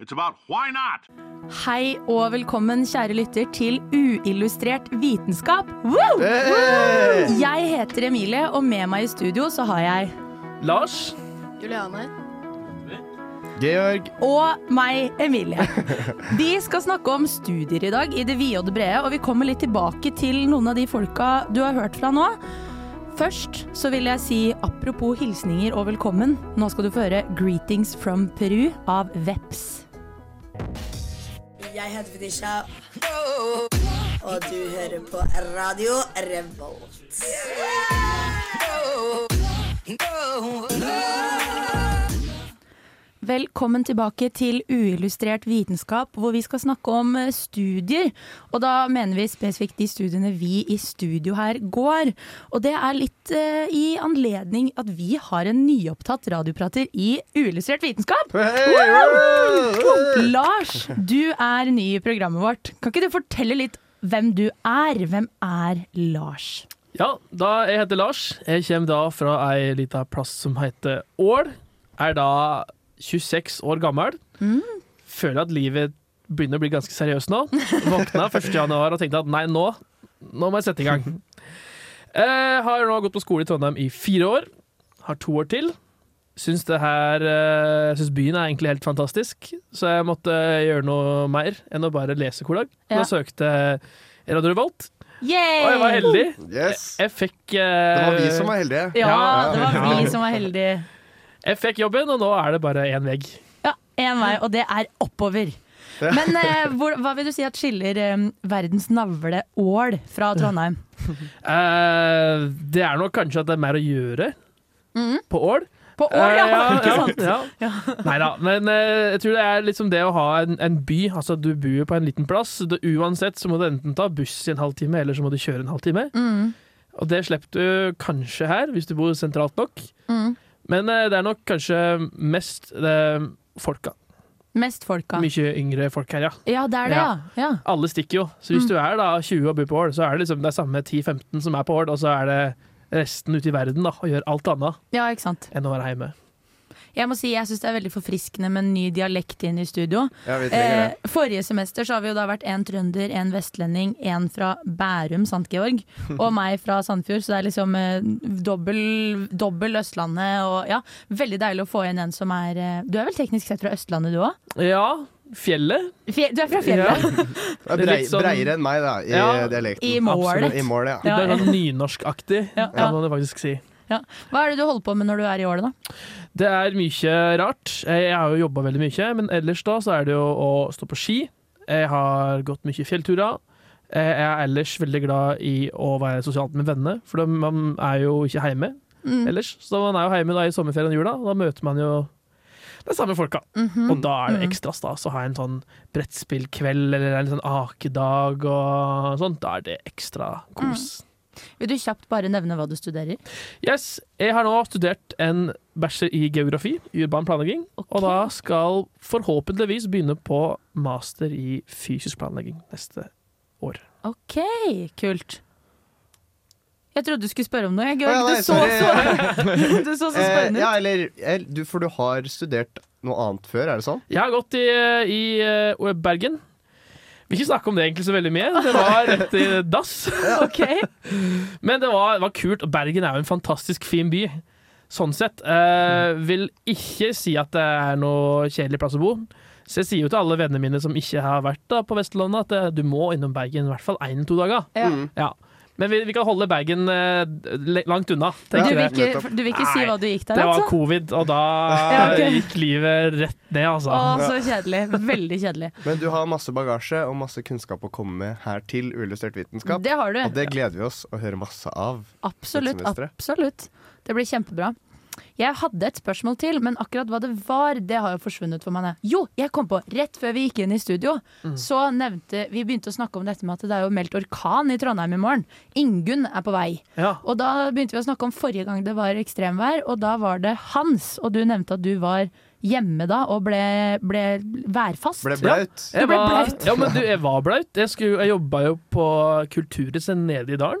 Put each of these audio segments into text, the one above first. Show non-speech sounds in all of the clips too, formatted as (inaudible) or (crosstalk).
it's about why not. Hei og velkommen, kjære lytter, til Uillustrert vitenskap. Woo! Hey! Jeg heter Emilie, og med meg i studio så har jeg Lars. Juliane. Georg. og meg, Emilie. (laughs) Vi skal snakke om studier i dag, i det vide og det brede, og vi kommer litt tilbake til noen av de folka du har hørt fra nå. Først så vil jeg si apropos hilsninger og velkommen, nå skal du få høre 'Greetings from Peru' av Veps. Jeg heter Fetisha, og du hører på Radio Revolt. Velkommen tilbake til Uillustrert vitenskap, hvor vi skal snakke om eh, studier. Og da mener vi spesifikt de studiene vi i studio her går. Og det er litt eh, i anledning at vi har en nyopptatt radioprater i Uillustrert vitenskap. Lars, du er ny i programmet vårt. Kan ikke du fortelle litt hvem du er? Hvem er Lars? Ja, da jeg heter Lars. Jeg kommer da fra ei lita plass som heter Ål. Er da 26 år gammel. Føler at livet begynner å bli ganske seriøst nå. Våkna (laughs) 1. januar og tenkte at nei, nå, nå må jeg sette i gang. Jeg (laughs) har nå gått på skole i Trondheim i fire år. Har to år til. Syns det her eh, Jeg syns byen er egentlig helt fantastisk, så jeg måtte gjøre noe mer enn å bare lese hver dag. Ja. jeg søkte Radio Revolt, Yay! og jeg var heldig. Yes. Jeg fikk Det eh, var vi som var heldige. Ja, det var vi som var heldige. Jeg fikk jobben, og nå er det bare én vegg. Ja, én vei, og det er oppover. Men eh, hvor, hva vil du si at skiller eh, verdens navle Ål fra Trondheim? Eh, det er nok kanskje at det er mer å gjøre på Ål. På Ål, ja! Eh, ikke sant? Ja, ja. Nei da, men eh, jeg tror det er liksom det å ha en, en by. Altså Du bor jo på en liten plass. Du, uansett så må du enten ta buss i en halvtime, eller så må du kjøre en halvtime. Mm, Og det slipper du kanskje her, hvis du bor sentralt nok. mm. Men eh, det er nok kanskje mest eh, folka. Mest folka. Mye yngre folk her, ja. Ja, det er det, ja. ja. Alle stikker jo. Så hvis Mm. du er da 20 og bor på Ål, så er det liksom det er samme 10-15 som er på Ål, og så er det resten ute i verden da, og gjør alt annet Ja, ikke sant. enn å være hjemme. Jeg må si, jeg syns det er veldig forfriskende med en ny dialekt inn i studio. Ja, vi trenger det. Eh, forrige semester så har vi jo da vært en trønder, en vestlending, en fra Bærum, Sant Georg, (laughs) og meg fra Sandfjord. Så det er liksom eh, dobbel, dobbel Østlandet og ja, veldig deilig å få inn en som er eh, Du er vel teknisk sett fra Østlandet du òg? Ja, fjellet. Fje, du er fra fjellet? Er (laughs) brei, sånn- Breiere enn meg, da, i Ja, dialekten. I målet. I målet, ja. Det Ja, er sånn nynorskaktig, Ja, ja. ja. må faktisk si. Hva er det du holder på med når du er i året, da? Det er mye rart. Jeg har jo jobba veldig mye, men ellers da så er det jo å stå på ski. Jeg har gått mye fjellturer. Jeg er ellers veldig glad i å være sosialt med venner, for man er jo ikke hjemme Mm. ellers. Så man er jo hjemme da i sommerferien og jula, og da møter man jo de samme folka. Mhm. Og da er det Mhm. ekstra stas å ha en sånn brettspillkveld eller en sånn akedag og sånt. Da er det ekstra kos. Vil du kjapt bare nevne hva du studerer? Yes, jeg har nå studert en bachelor i geografi, urban planlegging, og da skal forhåpentligvis begynne på master i fysisk planlegging neste år. OK, kult. Jeg trodde du skulle spørre om noe. Jeg, Å, ja, Georg. nei, du, så, så, (laughs) du så så Eh, spørrende ja, ut. eller eh, du, For du har studert noe annet før, er det sånn? Jeg har gått i, i eh, Bergen. Vil ikke snakke om det egentlig så veldig mye. Det var rett i dass. (laughs) okay. Men det var, var kult. og Bergen er jo en fantastisk fin by. Sånn sett. Eh, vil ikke si at det er noe kjedelig plass å bo. Så jeg sier jo til alle vennene mine som ikke har vært da på Vestlandet, at eh, du må innom Bergen i hvert fall én-to dager. Ja. Mm. Ja. Men vi, vi kan holde bagen eh, langt unna. Du vil ikke, du vil ikke si Nei, hva du gikk der, Det var altså? covid, og da (laughs) Ja, okay. gikk livet rett ned, altså. Å, så kjedelig. Veldig kjedelig. (laughs) Men du har masse bagasje og masse kunnskap å komme med her til Uillustrert vitenskap. Det har du. Og det gleder vi oss å høre masse av. Absolutt. absolutt. Det blir kjempebra. Jeg hadde et spørsmål til, men akkurat hva det var, det har jo forsvunnet for meg. Jo, jeg kom på! Rett før vi gikk inn i studio, så nevnte Vi begynte å snakke om dette med at det er jo meldt orkan i Trondheim i morgen. Ingunn er på vei. Ja. Og da begynte vi å snakke om forrige gang det var ekstremvær, og da var det Hans. Og du nevnte at du var hjemme da og ble, ble værfast. Ble blaut. Jeg Du ble var, blaut. ja, men du, jeg var blaut. Jeg, skulle, jeg jobba jo på Kulturhuset nede i dalen.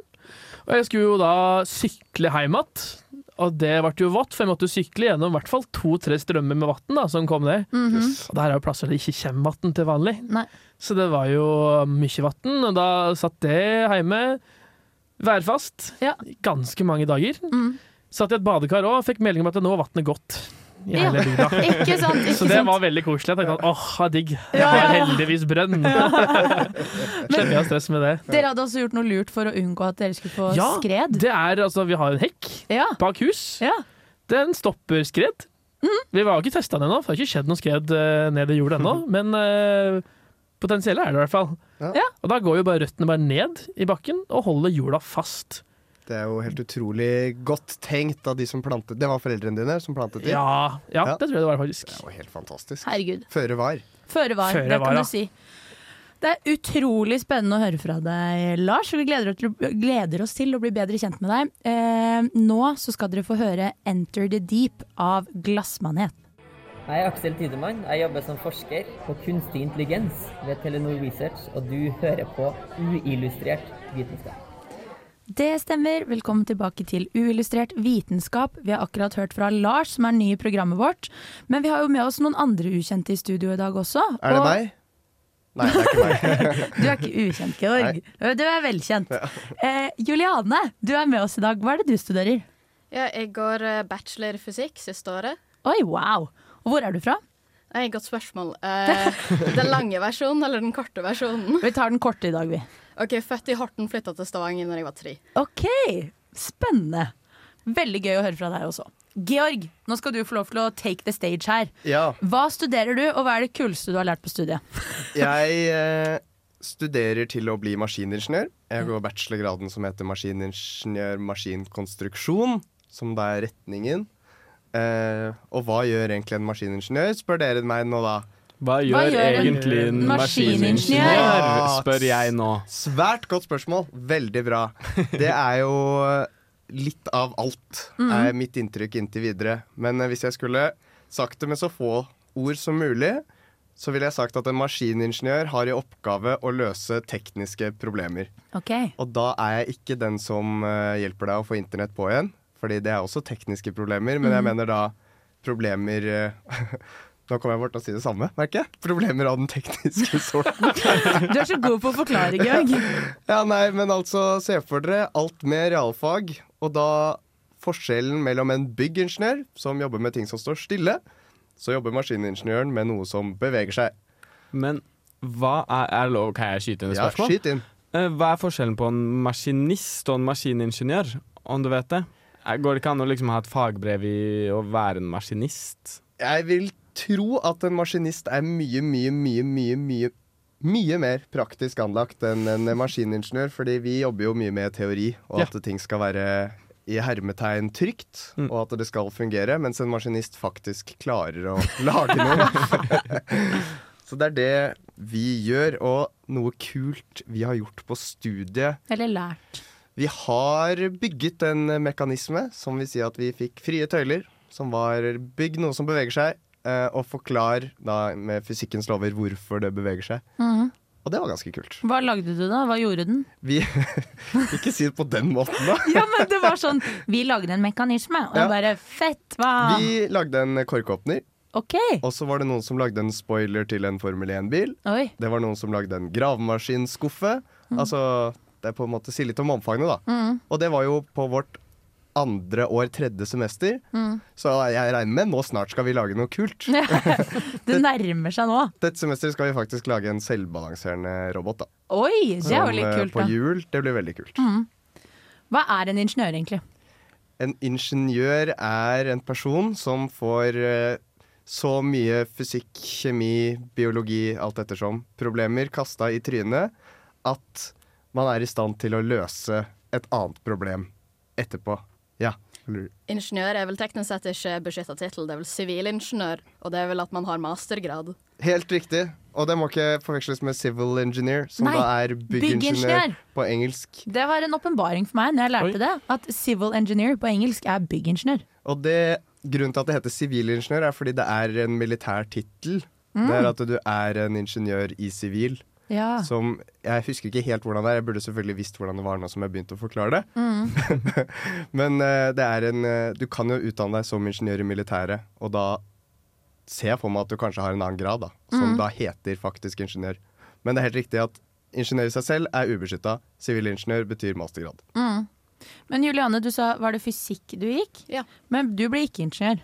Og jeg skulle jo da sykle hjem igjen. Og det ble jo vått, for jeg måtte jo sykle gjennom i hvert fall to-tre strømmer med vann som kom ned. Mhm. Og der er jo plasser det ikke kommer vann til vanlig. Nei. Så det var jo mye vann, og da satt det hjemme værfast Ja. ganske mange dager. Mm. Satt i et badekar òg og fikk melding om at nå var vannet gått i Ja. bygda. (laughs) Ikke sant? Ikke Så det sant? var veldig koselig. Jeg tenkte at åh, er digg. Jeg har ja, ja. heldigvis brønn. (laughs) (laughs) Slipper jeg å stresse med det. Dere hadde også gjort noe lurt for å unngå at dere skulle få Ja, skred? det er altså Vi har en hekk Ja. bak hus. ja. Den stopper skred. Vi har ikke testa den ennå, for det har ikke skjedd noe skred eh, ned i jorda ennå. Men uh, potensielle er det i hvert fall. Ja. Ja. Og da går jo bare røttene bare ned i bakken og holder jorda fast. Det er jo helt utrolig godt tenkt av de som plantet Det var foreldrene dine som plantet dem? Ja, ja, Ja. det tror jeg det var, faktisk. Det er jo helt fantastisk. Herregud. Føre var. Føre var, Føre det var, kan ja. du si. Det er utrolig spennende å høre fra deg, Lars. Vi gleder oss til, gleder oss til å bli bedre kjent med deg. Eh, nå så skal dere få høre 'Enter the Deep' av Glassmanet. Jeg er Aksel Tidemann. Jeg jobber som forsker på kunstig intelligens ved Telenor Research, og du hører på uillustrert vitenskap. Det stemmer. Velkommen tilbake til Uillustrert vitenskap. Vi har akkurat hørt fra Lars, som er ny i programmet vårt. Men vi har jo med oss noen andre ukjente i studio i dag også. Er det og meg? Nei, det er ikke meg. (laughs) Du er ikke ukjent, Georg. Du er velkjent. Eh, Juliane, du er med oss i dag. Hva er det du studerer? Ja, jeg går eh, bachelor i fysikk siste året. Oi, wow. Og hvor er du fra? Nei, Godt spørsmål. Eh, (laughs) den lange versjonen eller den korte versjonen? Vi tar den korte i dag, vi. Ok, Født i Horten, flytta til Stavanger når jeg var tre. Ok, spennende. Veldig gøy å høre fra deg også. Georg, nå skal du få lov til å take the stage her. Ja, Hva studerer du, og hva er det kuleste du har lært på studiet? (laughs) jeg eh, studerer til å bli maskiningeniør. Jeg går bachelorgraden som heter maskiningeniør maskinkonstruksjon, som da er retningen. Eh, og hva gjør egentlig en maskiningeniør, spør dere meg nå da. Hva gjør, gjør egentlig en maskiningeniør? spør jeg nå. Svært godt spørsmål. Veldig bra. Det er jo litt av alt, er mitt inntrykk inntil videre. Men eh, hvis jeg skulle sagt det med så få ord som mulig, så ville jeg sagt at en maskiningeniør har i oppgave å løse tekniske problemer. Okay. Og da er jeg ikke den som eh, hjelper deg å få internett på igjen, fordi det er også tekniske problemer, men jeg mener da problemer eh, (laughs) Nå kommer jeg bort til å si det samme, merker jeg. Problemer av den tekniske (laughs) sorten. Du er så god på å forklare, Georg. (laughs) Ja, nei, men altså, se for dere alt med realfag, og da forskjellen mellom en byggingeniør, som jobber med ting som står stille, så jobber maskiningeniøren med noe som beveger seg. Men hva er, er lov, Kan jeg skyte inn et Ja, spørsmål? skyt inn. Eh, Hva er forskjellen på en maskinist og en maskiningeniør, om du vet det? Eh, Går det ikke an å liksom ha et fagbrev i å være en maskinist? Jeg vil tro at en maskinist er mye, mye, mye, mye, mye mye mer praktisk anlagt enn en maskiningeniør, fordi vi jobber jo mye med teori, og Ja. at ting skal være i hermetegn trygt, Mm. og at det skal fungere, mens en maskinist faktisk klarer å (laughs) lage noe. (laughs) Så det er det vi gjør, og noe kult vi har gjort på studiet. Eller lært. Vi har bygget en mekanisme som vil si at vi fikk frie tøyler, som var bygg noe som beveger seg, eh, og forklar da med fysikkens lover hvorfor det beveger seg. Mhm. Og det var ganske kult. Hva lagde du da? Hva gjorde den? Vi (laughs) Ikke si det på den måten, da. (laughs) Ja, men det var sånn Vi lagde en mekanisme, og Ja. bare fett, hva? Vi lagde en korkåpner, Ok. og så var det noen som lagde en spoiler til en Formel 1-bil. Oi. Det var noen som lagde en gravemaskinskuffe. Altså, det er på en måte si litt om omfanget, da. Mm. Og det var jo på vårt andre år, tredje semester. Mm. Så jeg regner med nå snart skal vi lage noe kult. (laughs) Det nærmer seg nå. (laughs) Dette semester skal vi faktisk lage en selvbalanserende robot. da Oi, det er jo litt eh, kult, På hjul. Det blir veldig kult. Mm. Hva er en ingeniør, egentlig? En ingeniør er en person som får eh, så mye fysikk, kjemi, biologi, alt ettersom, problemer kasta i trynet at man er i stand til å løse et annet problem etterpå. Eller- Ingeniør er vel teknisk sett ikke beskytta tittel, det er vel sivilingeniør. Og det er vel at man har mastergrad. Helt riktig. Og det må ikke forveksles med civil engineer, som Nei, da er byggingeniør byggingeniør. på engelsk. Det var en åpenbaring for meg når jeg lærte Oi. det. At civil engineer på engelsk er byggingeniør. Og det, grunnen til at det heter sivilingeniør, er fordi det er en militær tittel. Mm. Det er at du er en ingeniør i sivil. Ja. Som Jeg husker ikke helt hvordan det er. Jeg burde selvfølgelig visst hvordan det var nå som jeg begynte å forklare det. Mm. (laughs) Men eh, det er en eh, Du kan jo utdanne deg som ingeniør i militæret, og da ser jeg for meg at du kanskje har en annen grad, da, som Mm. da heter faktisk ingeniør. Men det er helt riktig at ingeniør i seg selv er ubeskytta. Sivilingeniør betyr mastergrad. Mm. Men Juliane, du sa var det fysikk du gikk? Ja. Men du ble ikke ingeniør.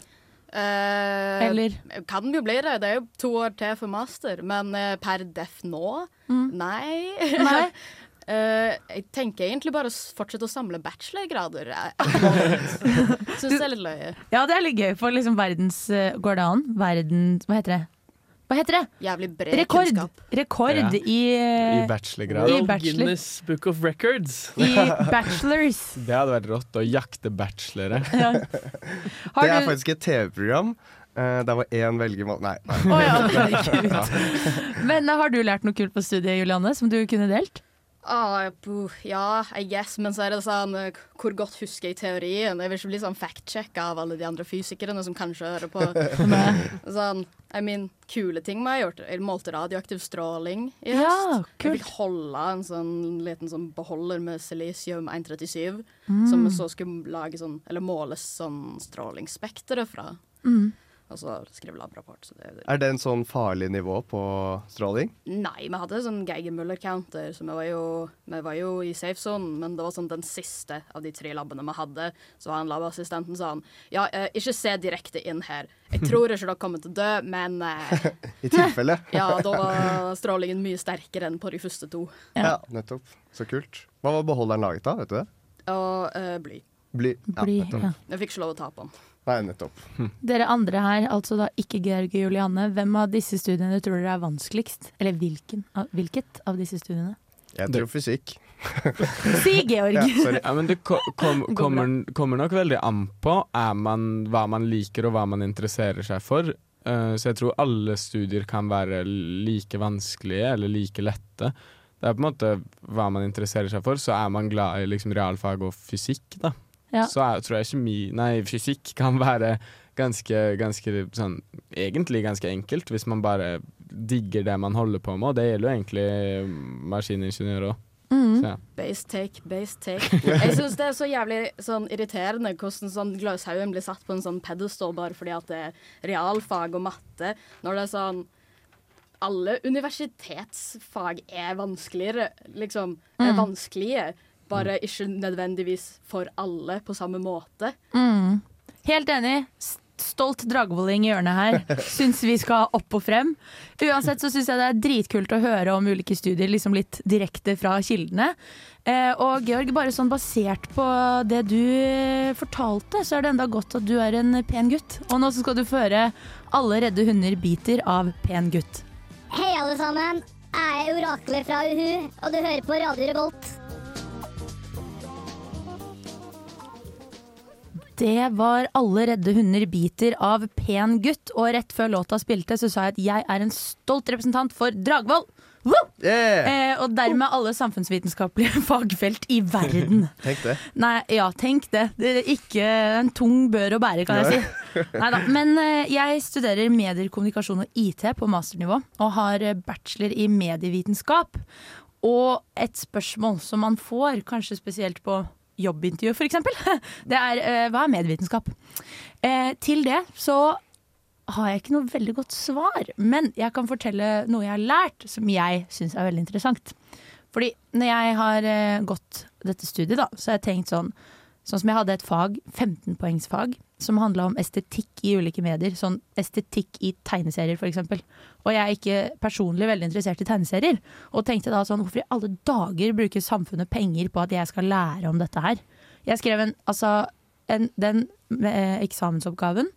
Eh, Eller? Kan jo bli det. Det er jo to år til for master. Men eh, per def nå? Nei. Mm. Nei. (laughs) Eh, jeg tenker egentlig bare å fortsette å samle bachelorgrader. (laughs) Syns det er litt løye. Ja, det er litt gøy, for liksom verdens uh, Går det an? Verden Hva heter det? Hva heter det? Jævlig bred Rekord! kunnskap. Rekord Ja. i eh, I bachelorgrad. I bachelor. Guinness Book of Records. I (laughs) bachelors. Det hadde vært rått å jakte bachelore. (laughs) Ja. Det er du- faktisk et TV-program. Uh, der var én velger Nei. nei. Oh, ja. (laughs) Men eh, har du lært noe kult på studiet, Juliane, som du kunne delt? Ah, ja, I guess, men så er det sånn eh, Hvor godt husker jeg teorien? Jeg vil ikke bli sånn fact-sjekka av alle de andre fysikerne som kanskje hører på. (laughs) sånn, I mean, kule ting vi har gjort. Jeg målte radioaktiv stråling i Ja, kult. Jeg fikk holde en sånn liten sånn beholder med silisium 137, Mm. som vi så skulle lage sånn, eller måles sånn strålingsspekteret fra. Mm. Og så skrev labrapport. Så det, Er det en sånn farlig nivå på stråling? Nei, vi hadde sånn Geiger-Muller-counter, så vi var, jo, vi var jo i safe zone, men det var sånn den siste av de tre labbene vi hadde. Så var han labassistenten sånn Ja, eh, ikke se direkte inn her. Jeg tror ikke dere kommer til å dø, men eh, (laughs) I tilfelle. (laughs) Ja, da var strålingen mye sterkere enn på de første to. Ja. nettopp. Så kult. Hva var beholderen laget av? Vet du det? Og eh, bly. Bly. Ja, Bly, ja. Jeg fikk ikke lov å ta på den. Nei, nettopp. Dere andre her, altså da ikke Georg og Julianne. hvem av disse studiene tror dere er vanskeligst? Eller hvilken, av- hvilket av disse studiene? Jeg tror fysikk. (laughs) Si Georg! Ja, sorry. Ja, men det kom, kom, kommer, kommer nok veldig an på er man, hva man liker og hva man interesserer seg for. Uh, så jeg tror alle studier kan være like vanskelige eller like lette. Det er på en måte hva man interesserer seg for. Så er man glad i liksom realfag og fysikk, da. Ja. Så er, tror jeg kjemi Nei, fysikk kan være ganske, ganske sånn Egentlig ganske enkelt, hvis man bare digger det man holder på med. Og det gjelder jo egentlig maskiningeniør òg. Mm. Ja. Base take, base take. Jeg syns det er så jævlig sånn, irriterende hvordan sånn Gløshaugen blir satt på en sånn pedestal bare fordi at det er realfag og matte, når det er sånn alle universitetsfag er vanskeligere, liksom. Er Mm. vanskelige, bare ikke nødvendigvis for alle på samme måte. Mm. Helt enig. Stolt dragvolling i hjørnet her. (laughs) Syns vi skal opp og frem. Uansett så syns jeg det er dritkult å høre om ulike studier liksom litt direkte fra kildene. Eh, og Georg, bare sånn basert på det du eh, fortalte, så er det enda godt at du er en pen gutt. Og nå så skal du føre 'Alle redde hunder biter' av pen gutt. Hei, alle sammen. Jeg er oraklet fra Uhu, og du hører på Radio Revolt. Det var 'Alle redde hunder biter' av Pen gutt. Og rett før låta spilte, så sa jeg at jeg er en stolt representant for Dragvoll. Yeah. Eh, og dermed alle samfunnsvitenskapelige (laughs) fagfelt i verden. (laughs) Tenk det. Nei, ja, tenk det. Det er ikke en tung bør å bære, kan jeg si. Neida. Men eh, jeg studerer medier, kommunikasjon og IT på masternivå, og har eh, bachelor i medievitenskap. Og et spørsmål som man får, kanskje spesielt på jobbintervju f.eks., (laughs) det er eh, hva er medievitenskap? Eh, til det så har jeg ikke noe veldig godt svar, men jeg kan fortelle noe jeg har lært som jeg syns er veldig interessant. Fordi når jeg har eh, gått dette studiet, da, så har jeg tenkt sånn Sånn som jeg hadde et fag, 15-poengsfag, som handla om estetikk i ulike medier. Sånn estetikk i tegneserier, f.eks. Og jeg er ikke personlig veldig interessert i tegneserier. Og tenkte da sånn, hvorfor i alle dager bruker samfunnet penger på at jeg skal lære om dette her? Jeg skrev en, altså, en, den eh, eksamensoppgaven,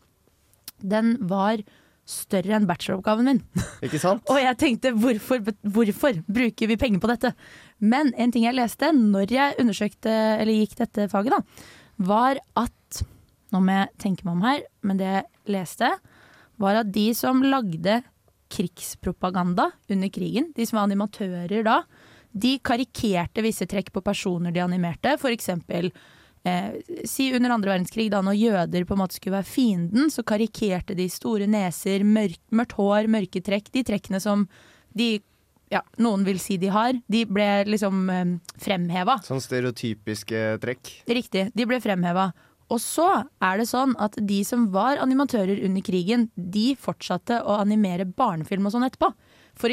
den var større enn bacheloroppgaven min. (laughs) Ikke sant? Og jeg tenkte hvorfor, hvorfor bruker vi penger på dette? Men en ting jeg leste når jeg undersøkte, eller gikk dette faget, da, var at Nå må jeg tenke meg om her, men det jeg leste, var at de som lagde krigspropaganda under krigen, de som var animatører da, de karikerte visse trekk på personer de animerte. For eksempel eh, si under andre verdenskrig, da når jøder på en måte skulle være fienden, så karikerte de store neser, mørk, mørkt hår, mørke trekk. De trekkene som de ja, noen vil si de har, de ble liksom eh, fremheva. Sånn stereotypiske trekk. Riktig, de ble fremheva. Og så er det sånn at de som var animatører under krigen, de fortsatte å animere barnefilm og sånn etterpå.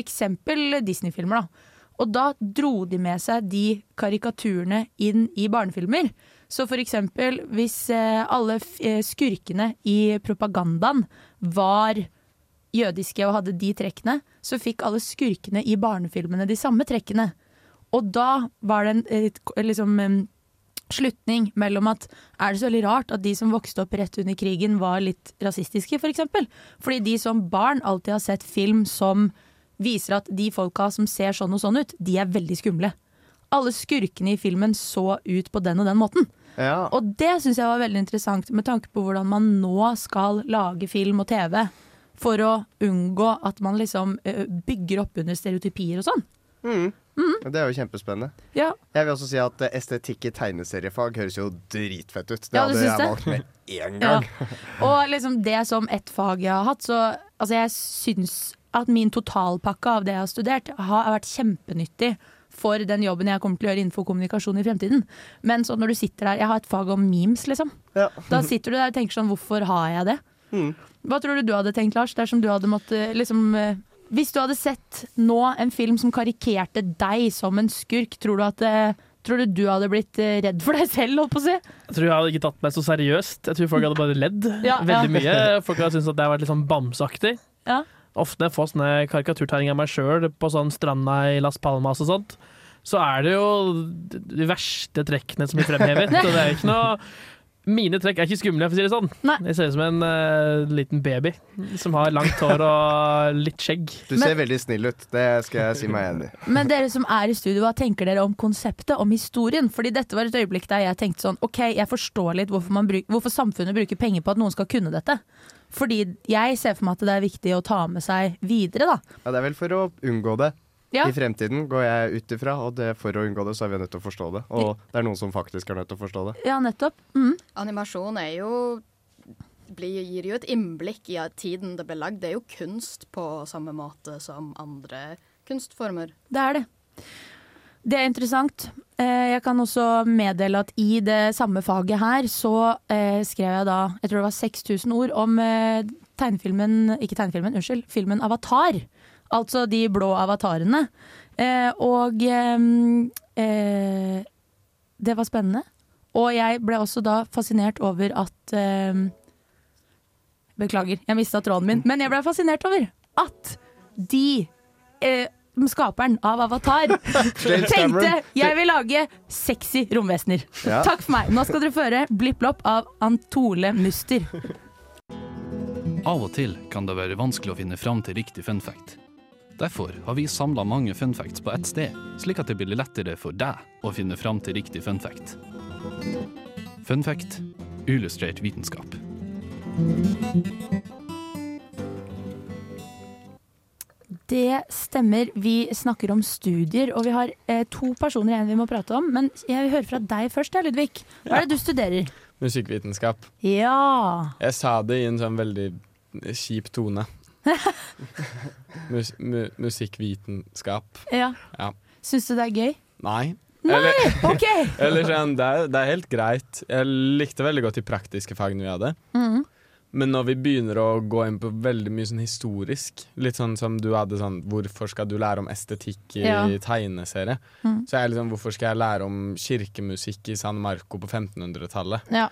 Eksempel Disney-filmer, da. Og da dro de med seg de karikaturene inn i barnefilmer. Så for eksempel hvis eh, alle eh, skurkene i propagandaen var jødiske og hadde de trekkene, så fikk alle skurkene i barnefilmene de samme trekkene. Og da var det en liksom, slutning mellom at er det så veldig rart at de som vokste opp rett under krigen var litt rasistiske, f.eks. For eksempel? Fordi de som barn alltid har sett film som viser at de folka som ser sånn og sånn ut, de er veldig skumle. Alle skurkene i filmen så ut på den og den måten. Ja. Og det syns jeg var veldig interessant med tanke på hvordan man nå skal lage film og TV for å unngå at man liksom bygger opp under stereotypier og sånn. Mm. Det er jo kjempespennende. Ja. Jeg vil også si at eh, estetikk i tegneseriefag høres jo dritfett ut. Det Ja, hadde jeg valgt med én gang. (laughs) Og liksom det som ett fag jeg har hatt, så altså jeg syns at min totalpakke av det jeg har studert, har vært kjempenyttig for den jobben jeg kommer til å gjøre innenfor kommunikasjon i fremtiden. Men så når du sitter der Jeg har et fag om memes, liksom. Da sitter du der og tenker sånn Hvorfor har jeg det? Mm. Hva tror du du hadde tenkt, Lars, dersom du hadde måttet liksom eh, Hvis du hadde sett nå en film som karikerte deg som en skurk, tror du at eh, Tror du du hadde blitt eh, redd for deg selv, holdt på å si? Jeg tror jeg hadde ikke tatt meg så seriøst. Jeg tror folk hadde bare ledd (laughs) Ja, veldig ja. mye. Folk hadde syntes at det har vært litt sånn bamseaktig. Ja. Ofte får sånne karikaturtegninger av meg sjøl på sånn stranda i Las Palmas og sånt, så er det jo de verste trekkene som blir fremhevet. (laughs) og det er ikke noe mine trekk er ikke skumle, for å si det sånn. Jeg ser ut som en uh, liten baby som har langt hår og litt skjegg. Du ser veldig snill ut, det skal jeg si meg enig i. (laughs) Men dere som er i studio, hva tenker dere om konseptet, om historien? Fordi dette var et øyeblikk der jeg tenkte sånn, ok, jeg forstår litt hvorfor, man bruk, hvorfor samfunnet bruker penger på at noen skal kunne dette. Fordi jeg ser for meg at det er viktig å ta med seg videre, da. Ja, det er vel for å unngå det. Ja. I fremtiden går jeg ut ifra, og det, for å unngå det, så er vi nødt til å forstå det. Og det er noen som faktisk er nødt til å forstå det. Ja, nettopp. Mm. Animasjon er jo blir, gir jo et innblikk i tiden det ble lagd. Det er jo kunst på samme måte som andre kunstformer. Det er det. Det er interessant. Eh, Jeg kan også meddele at i det samme faget her, så eh, skrev jeg da, jeg tror det var 6000 ord om eh, tegnefilmen, ikke tegnefilmen, unnskyld, filmen Avatar. Altså de blå avatarene. Eh, og eh, eh, det var spennende. Og jeg ble også da fascinert over at eh, Beklager, jeg mista tråden min. Men jeg ble fascinert over at de eh, Skaperen av Avatar (laughs) tenkte jeg vil lage sexy romvesener. Ja. Takk for meg. Nå skal dere føre Blipp Blopp av Antole Muster. Av og til kan det være vanskelig å finne fram til riktig fun fact. Derfor har vi samla mange funfacts på ett sted, slik at det blir lettere for deg å finne fram til riktig funfact. Funfact Fun illustrert vitenskap. Det stemmer. Vi snakker om studier, og vi har eh, to personer igjen vi må prate om. Men jeg vil høre fra deg først, ja, Ludvig. Hva er det du studerer? Musikkvitenskap. Ja. Jeg sa det i en sånn veldig kjip tone. (laughs) Mus mu musikkvitenskap. ja. Ja. Syns du det er gøy? Nei. Nei, (laughs) ok. (laughs) eller sånn, det er, det er helt greit. Jeg likte veldig godt de praktiske fagene vi hadde. Mm. Men når vi begynner å gå inn på veldig mye sånn historisk, litt sånn som du hadde sånn Hvorfor skal du lære om estetikk i Ja. tegneserie? Mm. Så er jeg liksom Hvorfor skal jeg lære om kirkemusikk i San Marco på 1500-tallet? Ja,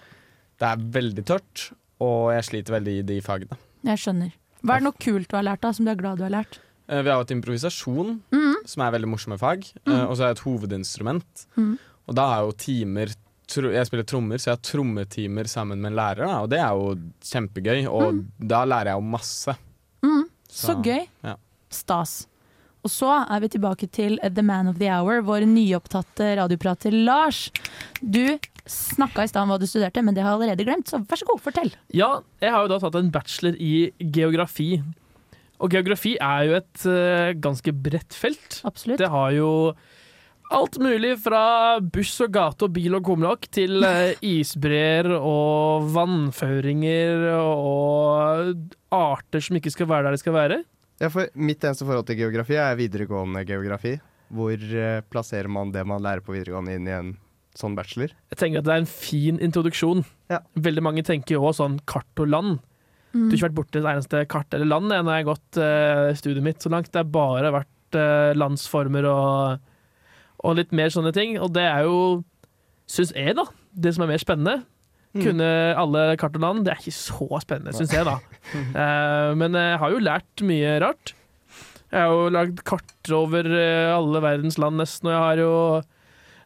Det er veldig tørt, og jeg sliter veldig i de fagene. jeg skjønner. Hva er det noe kult du har lært, da, som du er glad du har lært? Uh, Vi har hatt improvisasjon, mm. som er veldig morsomme fag. Eh, Og så er det et hovedinstrument. Mm. Og da har jeg jo timer jeg spiller trommer, så jeg har trommetimer sammen med en lærer, da, og det er jo kjempegøy. Og da lærer jeg jo masse. Mm, så, Så, gøy. ja. Stas. Og så er vi tilbake til The Man of the Hour, vår nyopptatte radioprater Lars. Du snakka i stad om hva du studerte, men det har jeg allerede glemt, så vær så god, fortell. Ja, jeg har jo da tatt en bachelor i geografi. Og geografi er jo et uh, ganske bredt felt. Absolutt. Det har jo alt mulig fra buss og gate og bil og kumlokk til uh, (laughs) isbreer og vannføringer og arter som ikke skal være der de skal være. Ja, for mitt eneste forhold til geografi er videregående geografi. Hvor uh, plasserer man det man lærer på videregående inn i en sånn bachelor? Jeg tenker at det er en fin introduksjon. Veldig mange tenker jo også sånn kart og land. Mm. Du har ikke vært borti et eneste kart eller land når jeg har gått uh, studiet mitt så langt. Det har bare vært uh, landsformer og, og litt mer sånne ting. Og det er jo, syns jeg, da, det som er mer spennende. Mm. Kunne alle kart og land. Det er ikke så spennende, syns jeg, da. uh, (laughs) men jeg har jo lært mye rart. Jeg har jo lagd kart over alle verdens land nesten, og jeg har jo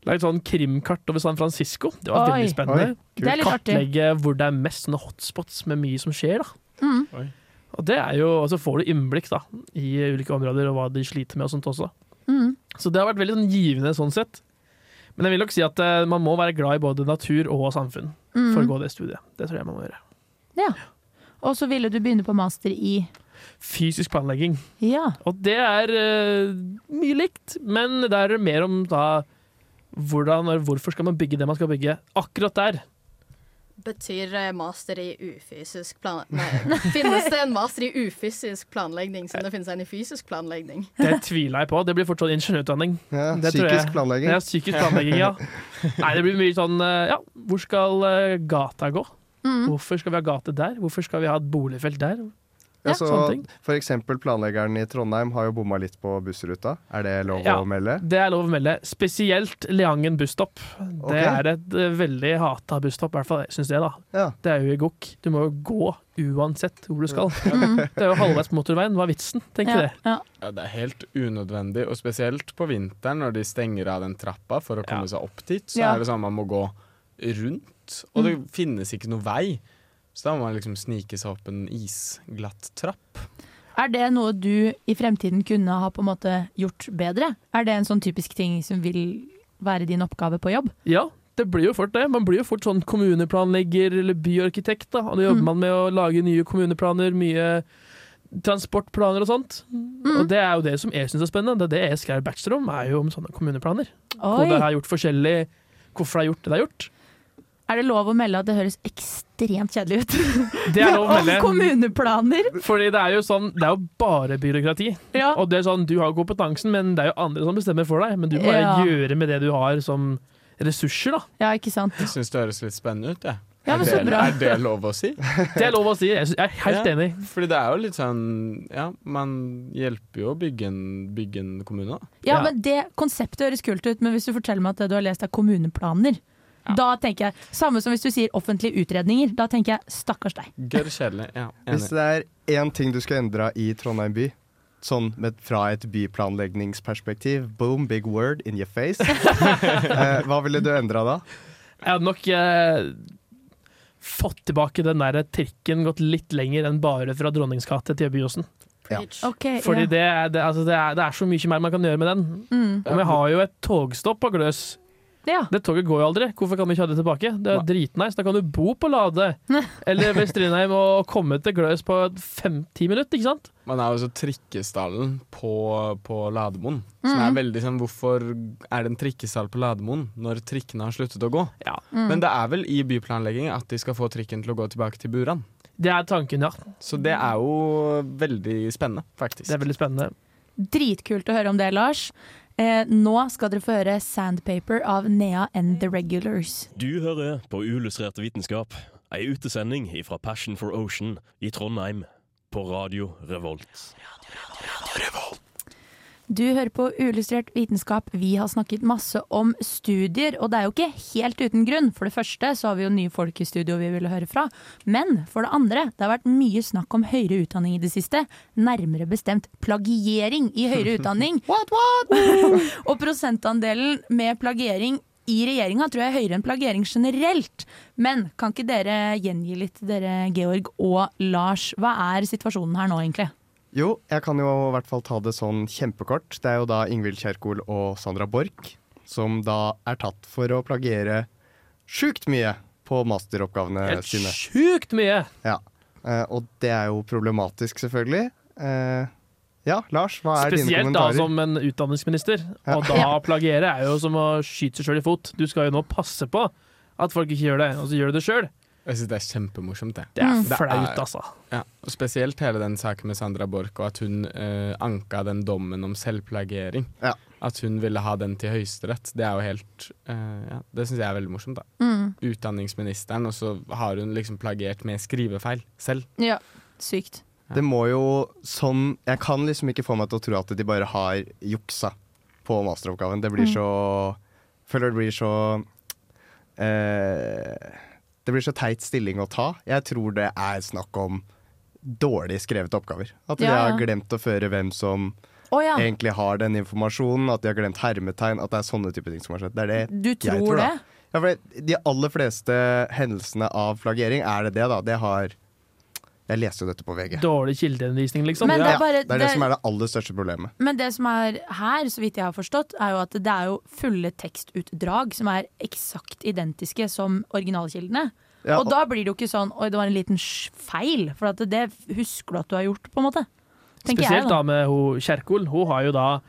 lagd sånn krimkart over San Francisco. Det var Oi. veldig spennende. Oi. Det er litt artig. Kartlegge hvor det er mest sånne hotspots med mye som skjer, da. Mm. Og det er jo, og så får du innblikk da, i ulike områder og hva de sliter med og sånt også. Mm. Så det har vært veldig sånn givende sånn sett. Men jeg vil nok si at uh, man må være glad i både natur og samfunn Mm. for å gå det studiet. Det tror jeg man må gjøre. Ja. Og så ville du begynne på master i Fysisk planlegging. Ja. Og det er uh, mye likt, men det er mer om da hvordan hvorfor skal man bygge det man skal bygge. Akkurat der. Betyr eh, master i ufysisk plan... Nei, (laughs) finnes det en master i ufysisk planlegging som det finnes en i fysisk planlegging? Det tviler jeg på. Det blir fortsatt ingeniørutdanning. Ja, Det tror psykisk jeg. planlegging. Ja, psykisk planlegging, ja. (laughs) Nei, det blir mye sånn eh, Ja, hvor skal eh, gata gå? Mm. Hvorfor skal vi ha gate der? Hvorfor skal vi ha et boligfelt der? Ja, så F.eks. for eksempel planleggeren i Trondheim har jo bomma litt på bussruta. Er det lov Ja, å melde? Det er lov å melde. Spesielt Leangen busstopp. Ok. Det er et eh, veldig hata busstopp, i hvert fall syns jeg. da. Det er jo i gokk. Du må jo gå uansett hvor du skal. Ja. (laughs) Det er jo halvveis på motorveien. Hva er vitsen, tenker du Ja. Ja, det er helt unødvendig, og spesielt på vinteren når de stenger av den trappa for å komme seg opp dit, så Ja. er det sånn man må gå rundt, og det Mm. finnes ikke noe vei. Så da må man liksom snike seg opp en isglatt trapp. Er det noe du i fremtiden kunne ha på en måte gjort bedre? Er det en sånn typisk ting som vil være din oppgave på jobb? Ja, det blir jo fort det. Man blir jo fort sånn kommuneplanlegger eller byarkitekt. da. Og da jobber Mm. man med å lage nye kommuneplaner, mye transportplaner og sånt. Mm. Og det er jo det som jeg syns er spennende. Det er det jeg skrev bachelor om, er jo om sånne kommuneplaner. Hvor Oi. det har gjort forskjellig Hvorfor det har gjort det det har gjort. Er det lov å melde at det høres ekstremt kjedelig ut? Det er lov å melde. Om kommuneplaner! Fordi det er jo sånn, det er jo bare byråkrati. Ja. Og det er sånn, Du har kompetansen, men det er jo andre som bestemmer for deg. Men du må bare Ja. gjøre med det du har som ressurser, da. Ja, ikke sant? Jeg syns det høres litt spennende ut, jeg. Ja, men er, så det, bra. er det lov å si? (laughs) Det er lov å si. Jeg er helt Ja, enig. Fordi det er jo litt sånn Ja, man hjelper jo å bygge en, bygge en kommune, da. Ja, men det Konseptet høres kult ut, men hvis du forteller meg at det du har lest er kommuneplaner, da tenker jeg Samme som hvis du sier offentlige utredninger. Da tenker jeg stakkars deg. Gør kjedelig. Ja, (laughs) Hvis det er én ting du skal endre i Trondheim by, sånn med, fra et byplanleggingsperspektiv, boom, big word in your face, (laughs) eh, hva ville du endra da? Jeg hadde nok eh, fått tilbake den der trikken gått litt lenger enn bare fra Dronningsgate til Byåsen. Ok, Fordi ja. det, er- det, altså det, er, det er så mye mer man kan gjøre med den. Mm. Og vi har jo et togstopp på Gløs. Ja. Det toget går jo aldri. Hvorfor kan vi ikke ha det tilbake? Det er dritnice. Da kan du bo på Lade eller ved Strindheim og komme til Gløs på fem-ti minutter, ikke sant? Man er jo også trikkestallen på, på Lademoen. Som Mhm. er veldig sånn Hvorfor er det en trikkestall på Lademoen når trikkene har sluttet å gå? Mm. Men det er vel i byplanlegging at de skal få trikken til å gå tilbake til Buran. Det er tanken, ja. Så det er jo veldig spennende, faktisk. Det er veldig spennende. Dritkult å høre om det, Lars. Eh, nå skal dere få høre 'Sandpaper' av Nea and The Regulars. Du hører på Uillustrert vitenskap, ei utesending fra Passion for Ocean i Trondheim, på Radio Revolt. Du hører på Uillustrert vitenskap. Vi har snakket masse om studier, og det er jo ikke helt uten grunn. For det første så har vi jo nye folk i studio vi ville høre fra. Men for det andre, det har vært mye snakk om høyere utdanning i det siste. Nærmere bestemt plagiering i høyere utdanning. (laughs) what, what? (laughs) og prosentandelen med plagiering i regjeringa tror jeg er høyere enn plagiering generelt. Men kan ikke dere gjengi litt, dere Georg og Lars? Hva er situasjonen her nå, egentlig? Jo, jeg kan jo i hvert fall ta det sånn kjempekort. Det er jo da Ingvild Kjerkol og Sandra Borch som da er tatt for å plagiere sjukt mye på masteroppgavene Helt sine. sjukt mye! Ja. Eh, og det er jo problematisk, selvfølgelig. Eh, ja, Lars, hva er dine kommentarer? Spesielt da som en utdanningsminister. Ja. Og da (laughs) plagiere er jo som å skyte seg sjøl i fot. Du skal jo nå passe på at folk ikke gjør det, og så gjør du det sjøl. Jeg syns det er kjempemorsomt, det. Det er Det flaut, altså. Ja, og Spesielt hele den saken med Sandra Borch, og at hun eh, anka den dommen om selvplagiering. At hun ville ha den til Høyesterett. Det er jo helt eh, ja, Det syns jeg er veldig morsomt. da Mm. Utdanningsministeren, og så har hun liksom plagiert med skrivefeil selv. Ja, sykt. Det må jo sånn Jeg kan liksom ikke få meg til å tro at de bare har juksa på masteroppgaven. Det blir Mm. så Føler det blir så eh, Det blir så teit stilling å ta. Jeg tror det er snakk om dårlig skrevet oppgaver. At de Ja, ja. har glemt å føre hvem som oh, ja. egentlig har den informasjonen. At de har glemt hermetegn. At det er sånne type ting som har skjedd. Det er det Du jeg tror da. Ja, for de aller fleste hendelsene av flaggering, er det det, da. Det har Jeg leste jo dette på VG. Dårlig kildeundervisning, liksom. Men det er ja, det er det, det- som er det aller største problemet. Men det som er her, så vidt jeg har forstått, er jo at det er jo fulle tekstutdrag som er eksakt identiske som originalkildene. Ja, og og- da blir det jo ikke sånn Oi, det var en liten feil. For at det husker du at du har gjort, på en måte. Tenker Spesielt jeg, da med hun Kjerkol. Hun har jo da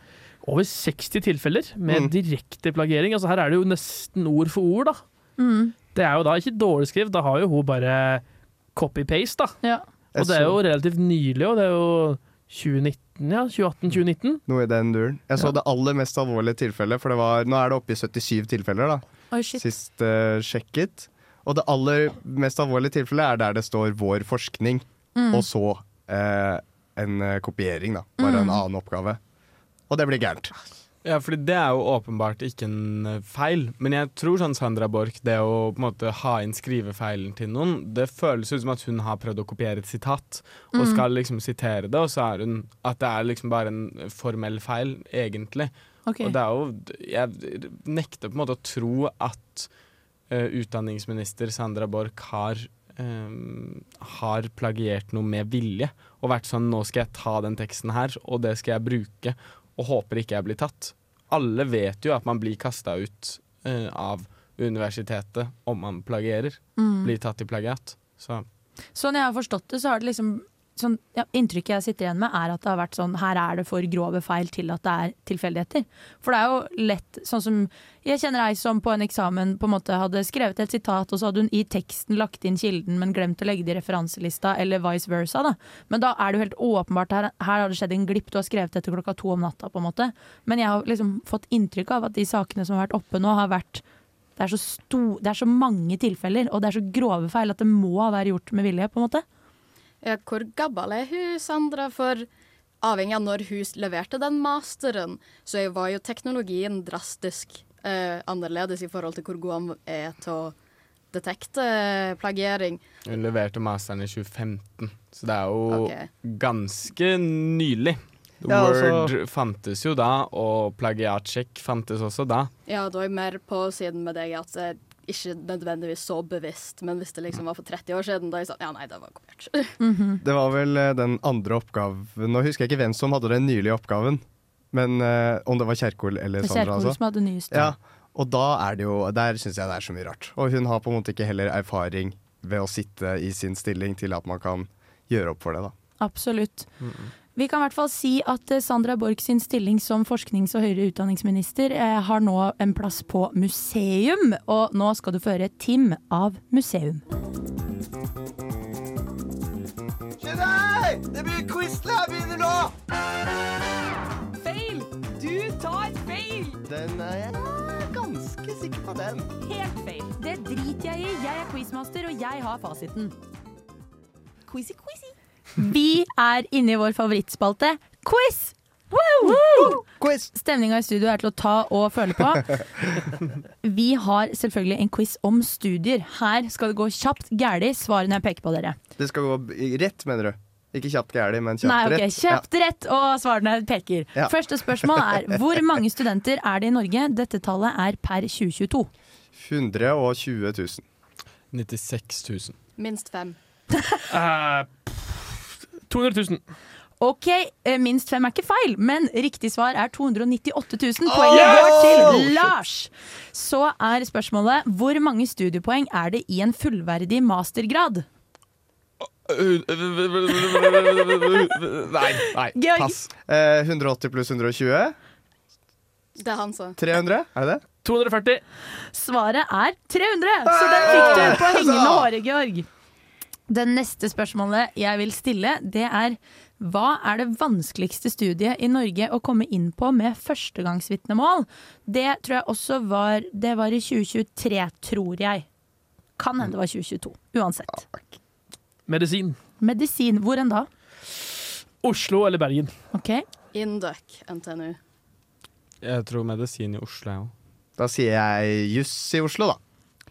over 60 tilfeller med Mm. direkte plagiering. Altså Her er det jo nesten ord for ord, da. Mm. Det er jo da ikke dårlig skrevet, da har jo hun bare copy-paste, da. Ja. Og det er jo relativt nylig, og det er jo 2019, ja. 2018-2019. Noe i den duren. Jeg så Ja. det aller mest alvorlige tilfellet, for det var, nå er det oppe i 77 tilfeller, da. Oh, shit. Sist uh, sjekket. Og det aller mest alvorlige tilfellet er der det står 'vår forskning', Mm. og så uh, en eh, kopiering, da. Bare en Mm. annen oppgave. Og det blir gærent. Ja, fordi det er jo åpenbart ikke en eh, feil. Men jeg tror sånn Sandra Borch, det å på en måte ha inn skrivefeilen til noen, det føles ut som at hun har prøvd å kopiere et sitat, og Mm. skal liksom sitere det, og så er hun At det er liksom bare en formell feil, egentlig. Okay. Og det er jo Jeg nekter på en måte å tro at uh, utdanningsminister Sandra Borch har eh, har plagiert noe med vilje og vært sånn Nå skal jeg ta den teksten her, og det skal jeg bruke, og håper ikke jeg blir tatt. Alle vet jo at man blir kasta ut uh, av universitetet om man plagierer. Mm. Blir tatt i plagiat. Så Sånn jeg har forstått det, så har det liksom sånn, ja, Inntrykket jeg sitter igjen med, er at det har vært sånn Her er det for grove feil til at det er tilfeldigheter. For det er jo lett Sånn som Jeg kjenner ei som på en eksamen på en måte hadde skrevet et sitat, og så hadde hun i teksten lagt inn kilden, men glemt å legge det i referanselista, eller vice versa. da. Men da er det jo helt åpenbart her, her har det skjedd en glipp. Du har skrevet dette klokka to om natta, på en måte. Men jeg har liksom fått inntrykk av at de sakene som har vært oppe nå, har vært det er, sto, det er så mange tilfeller, og det er så grove feil at det må ha vært gjort med vilje. på en måte. Ja, hvor gammel er hun, Sandra? For avhengig av når hun leverte den masteren, så var jo teknologien drastisk eh, annerledes i forhold til hvor god han er til å detekte plagiering. hun leverte masteren i 2015, så det er jo okay. ganske nylig. Ja, altså- Word fantes jo da, og plagiatsjekk fantes også da. Ja, da er jeg mer på siden med deg at det er ikke nødvendigvis så bevisst, men hvis det liksom var for 30 år siden, da er jeg sånn Ja, nei, det var kopiert. (laughs) Det var vel eh, den andre oppgaven Nå husker jeg ikke hvem som hadde den nylige oppgaven, men uh, om det var Kjerkol eller Det Sandra. Kjerkol Altså. som hadde nyest. Ja, og da er det jo Der syns jeg det er så mye rart. Og hun har på en måte ikke heller erfaring ved å sitte i sin stilling til at man kan gjøre opp for det, da. Absolutt. Vi kan i hvert fall si at eh, Sandra Borch sin stilling som forsknings- og høyere utdanningsminister eh, har nå en plass på museum, og nå skal du få høre Tim av museum. Nei! Det blir quizlab begynner nå! Feil! Du tar feil! Den er jeg ganske sikker på den. Helt feil. Det driter jeg i. Jeg er quizmaster, og jeg har fasiten. Quizy, quizy. Vi er inne i vår favorittspalte, quiz! Woo! Quiz! Stemninga i studio er til å ta og føle på. (laughs) Vi har selvfølgelig en quiz om studier. Her skal det gå kjapt gæli. Svarene jeg peker på dere. Det skal gå rett, mener du? Ikke kjapt gæli, men kjapt Nei, okay. rett. Kjapt rett, og svarene peker. Ja. Første spørsmål er hvor (laughs) mange studenter er det i Norge? Dette tallet er per 2022. 120 000. 96 000. Minst fem. Eh, 200 000. Ok, eh, minst fem er ikke feil, men riktig svar er 298 000. Oh, Poenget yes! går til Oh. Lars. Så er spørsmålet hvor mange studiepoeng er det i en fullverdig mastergrad? Nei, nei. Pass. Eh, 180 pluss 120? Det er han, så. 300? Er det det? 240. Svaret er 300, så den fikk du på hengende håret, Georg. Det neste spørsmålet jeg vil stille, det er hva er det vanskeligste studiet i Norge å komme inn på med førstegangsvitnemål? Det tror jeg også var Det var i 2023, tror jeg. Kan hende det var 2022. Uansett. Medisin. Medisin. Hvor enn da? Oslo eller Bergen. Ok. Induc, NTNU. Jeg tror medisin i Oslo, jeg òg. Da sier jeg juss i Oslo, da.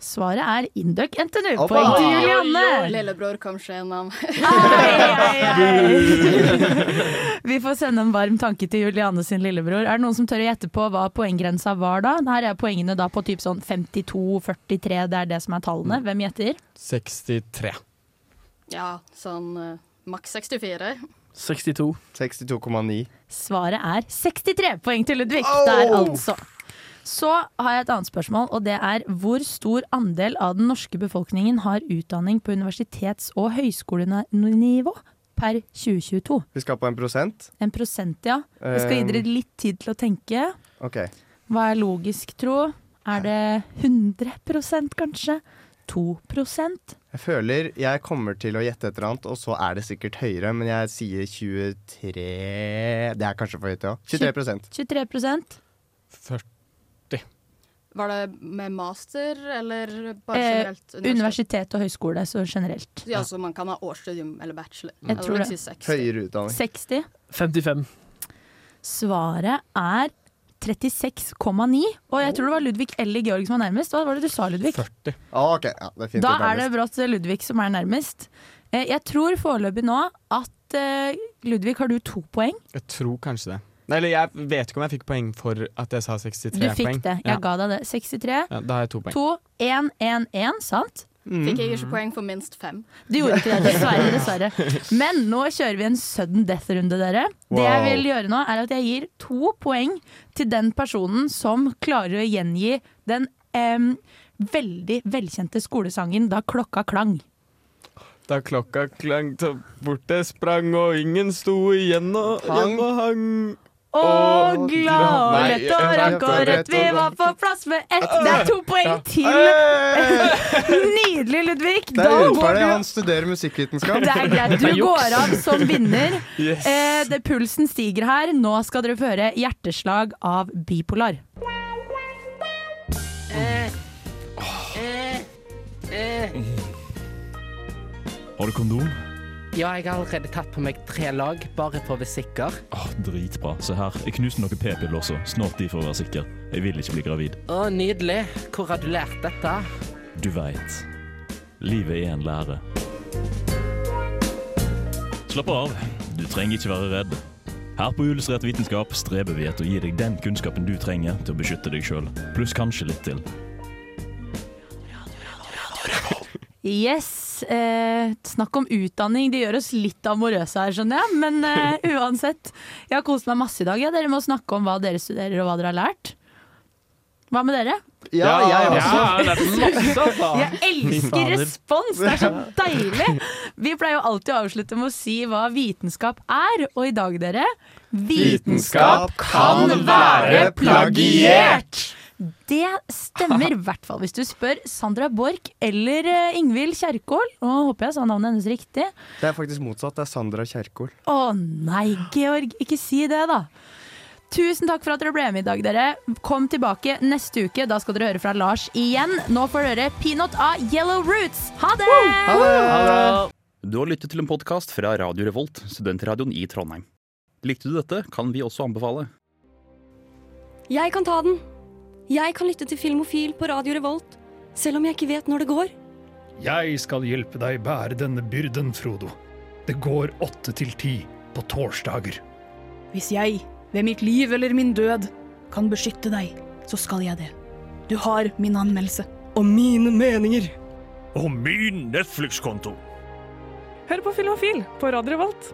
Svaret er Induc NTNU. Oppa! Poeng til Julianne. Lillebror kom seg gjennom. Vi får sende en varm tanke til Juliane sin lillebror. Er det noen som tør å gjette på hva poenggrensa var da? Her er poengene da på typ sånn 52-43, det er det som er tallene. Hvem gjetter? 63. Ja, sånn uh, maks 64. 62. 62,9. Svaret er 63 poeng til Ludvig Oh! der, altså. Så har jeg et annet spørsmål, og det er hvor stor andel av den norske befolkningen har utdanning på universitets- og høyskolenivå per 2022? Vi skal på en prosent. En prosent, ja. Vi skal gi dere litt tid til å tenke. OK. Hva er logisk, tro? Er det 100% kanskje? 2% Jeg føler jeg kommer til å gjette et eller annet, og så er det sikkert høyere, men jeg sier 23 Det er kanskje for høyt, ja. 23% 23 40. Var det med master, eller bare eh, generelt? Universitet og høyskole, så generelt. Ja, så man kan ha årsstudium eller bachelor. Jeg tror det. si 60. Høyere utdanning. 60. 55. Svaret er 36,9. Og jeg tror det var Ludvig eller Georg som var nærmest. Hva var det du sa, Ludvig? 40. Ah, ok, ja, det er fint Da er det brått Ludvig som er nærmest. Eh, Jeg tror foreløpig nå at eh, Ludvig, har du to poeng? Jeg tror kanskje det. Nei, eller jeg vet ikke om jeg fikk poeng for at jeg sa 63 poeng. Du fikk poeng. det. Jeg ga deg det. 63. Ja, da har jeg to poeng. 2, 1, 1, 1, sant? Fikk jeg ikke poeng for minst fem. Du gjorde ikke det, dessverre. dessverre. Men nå kjører vi en sudden death-runde, dere. Det jeg vil gjøre nå, er at jeg gir to poeng til den personen som klarer å gjengi den um, veldig velkjente skolesangen 'Da klokka klang'. Da klokka klang så bort sprang, og ingen sto igjen og Hang. og hang. Og glad og lett og rank og rødt, vi var på plass med ett. Det er to poeng til. (laughs) Nydelig, Ludvig. Det er urettferdig. Han studerer musikkvitenskap. Det er greit. Du går av som vinner. Yes. Eh, det, pulsen stiger her. Nå skal dere få høre 'Hjerteslag' av Bipolar. Har du kondom? Ja, jeg har allerede tatt på meg tre lag, bare for å være sikker. Åh, dritbra. Se her, jeg knuste noen p-piller også. Snart de for å være sikker. Jeg vil ikke bli gravid. Å, nydelig. Hvor har du lært dette? Du veit. Livet er en lære. Slapp av. Du trenger ikke være redd. Her på Illustrert vitenskap streber vi etter å gi deg den kunnskapen du trenger til å beskytte deg sjøl, pluss kanskje litt til. Yes. Eh, snakk om utdanning. Det gjør oss litt amorøse her, skjønner jeg. Men eh, (laughs) uansett. Jeg har kost meg masse i dag. Ja. Dere må snakke om hva dere studerer og hva dere har lært. Hva med dere? Ja, jeg også. Ja, masse, altså. (laughs) Jeg elsker respons! Det er så deilig! (laughs) Vi pleier jo alltid å avslutte med å si hva vitenskap er, og i dag, dere Vitenskap kan være plagiert! Det stemmer, (laughs) i hvert fall hvis du spør Sandra Borch eller eh, Ingvild Kjerkol. Nå håper jeg sa navnet hennes riktig. Det er faktisk motsatt. Det er Sandra Kjerkol. Å nei, Georg, ikke si det, da. Tusen takk for at dere ble med i dag, dere. Kom tilbake neste uke. Da skal dere høre fra Lars igjen. Nå får dere Peanut av Yellow Roots. Ha det! Du har lyttet til en podkast fra Radio Revolt, studentradioen i Trondheim. Likte du dette, kan vi også anbefale. Jeg kan ta den. Jeg kan lytte til Filmofil på Radio Revolt, selv om jeg ikke vet når det går. Jeg skal hjelpe deg bære denne byrden, Frodo. Det går åtte til ti på torsdager. Hvis jeg, ved mitt liv eller min død, kan beskytte deg, så skal jeg det. Du har min anmeldelse. Og mine meninger. Og min Netflix-konto. Hør på Filmofil på Radio Revolt.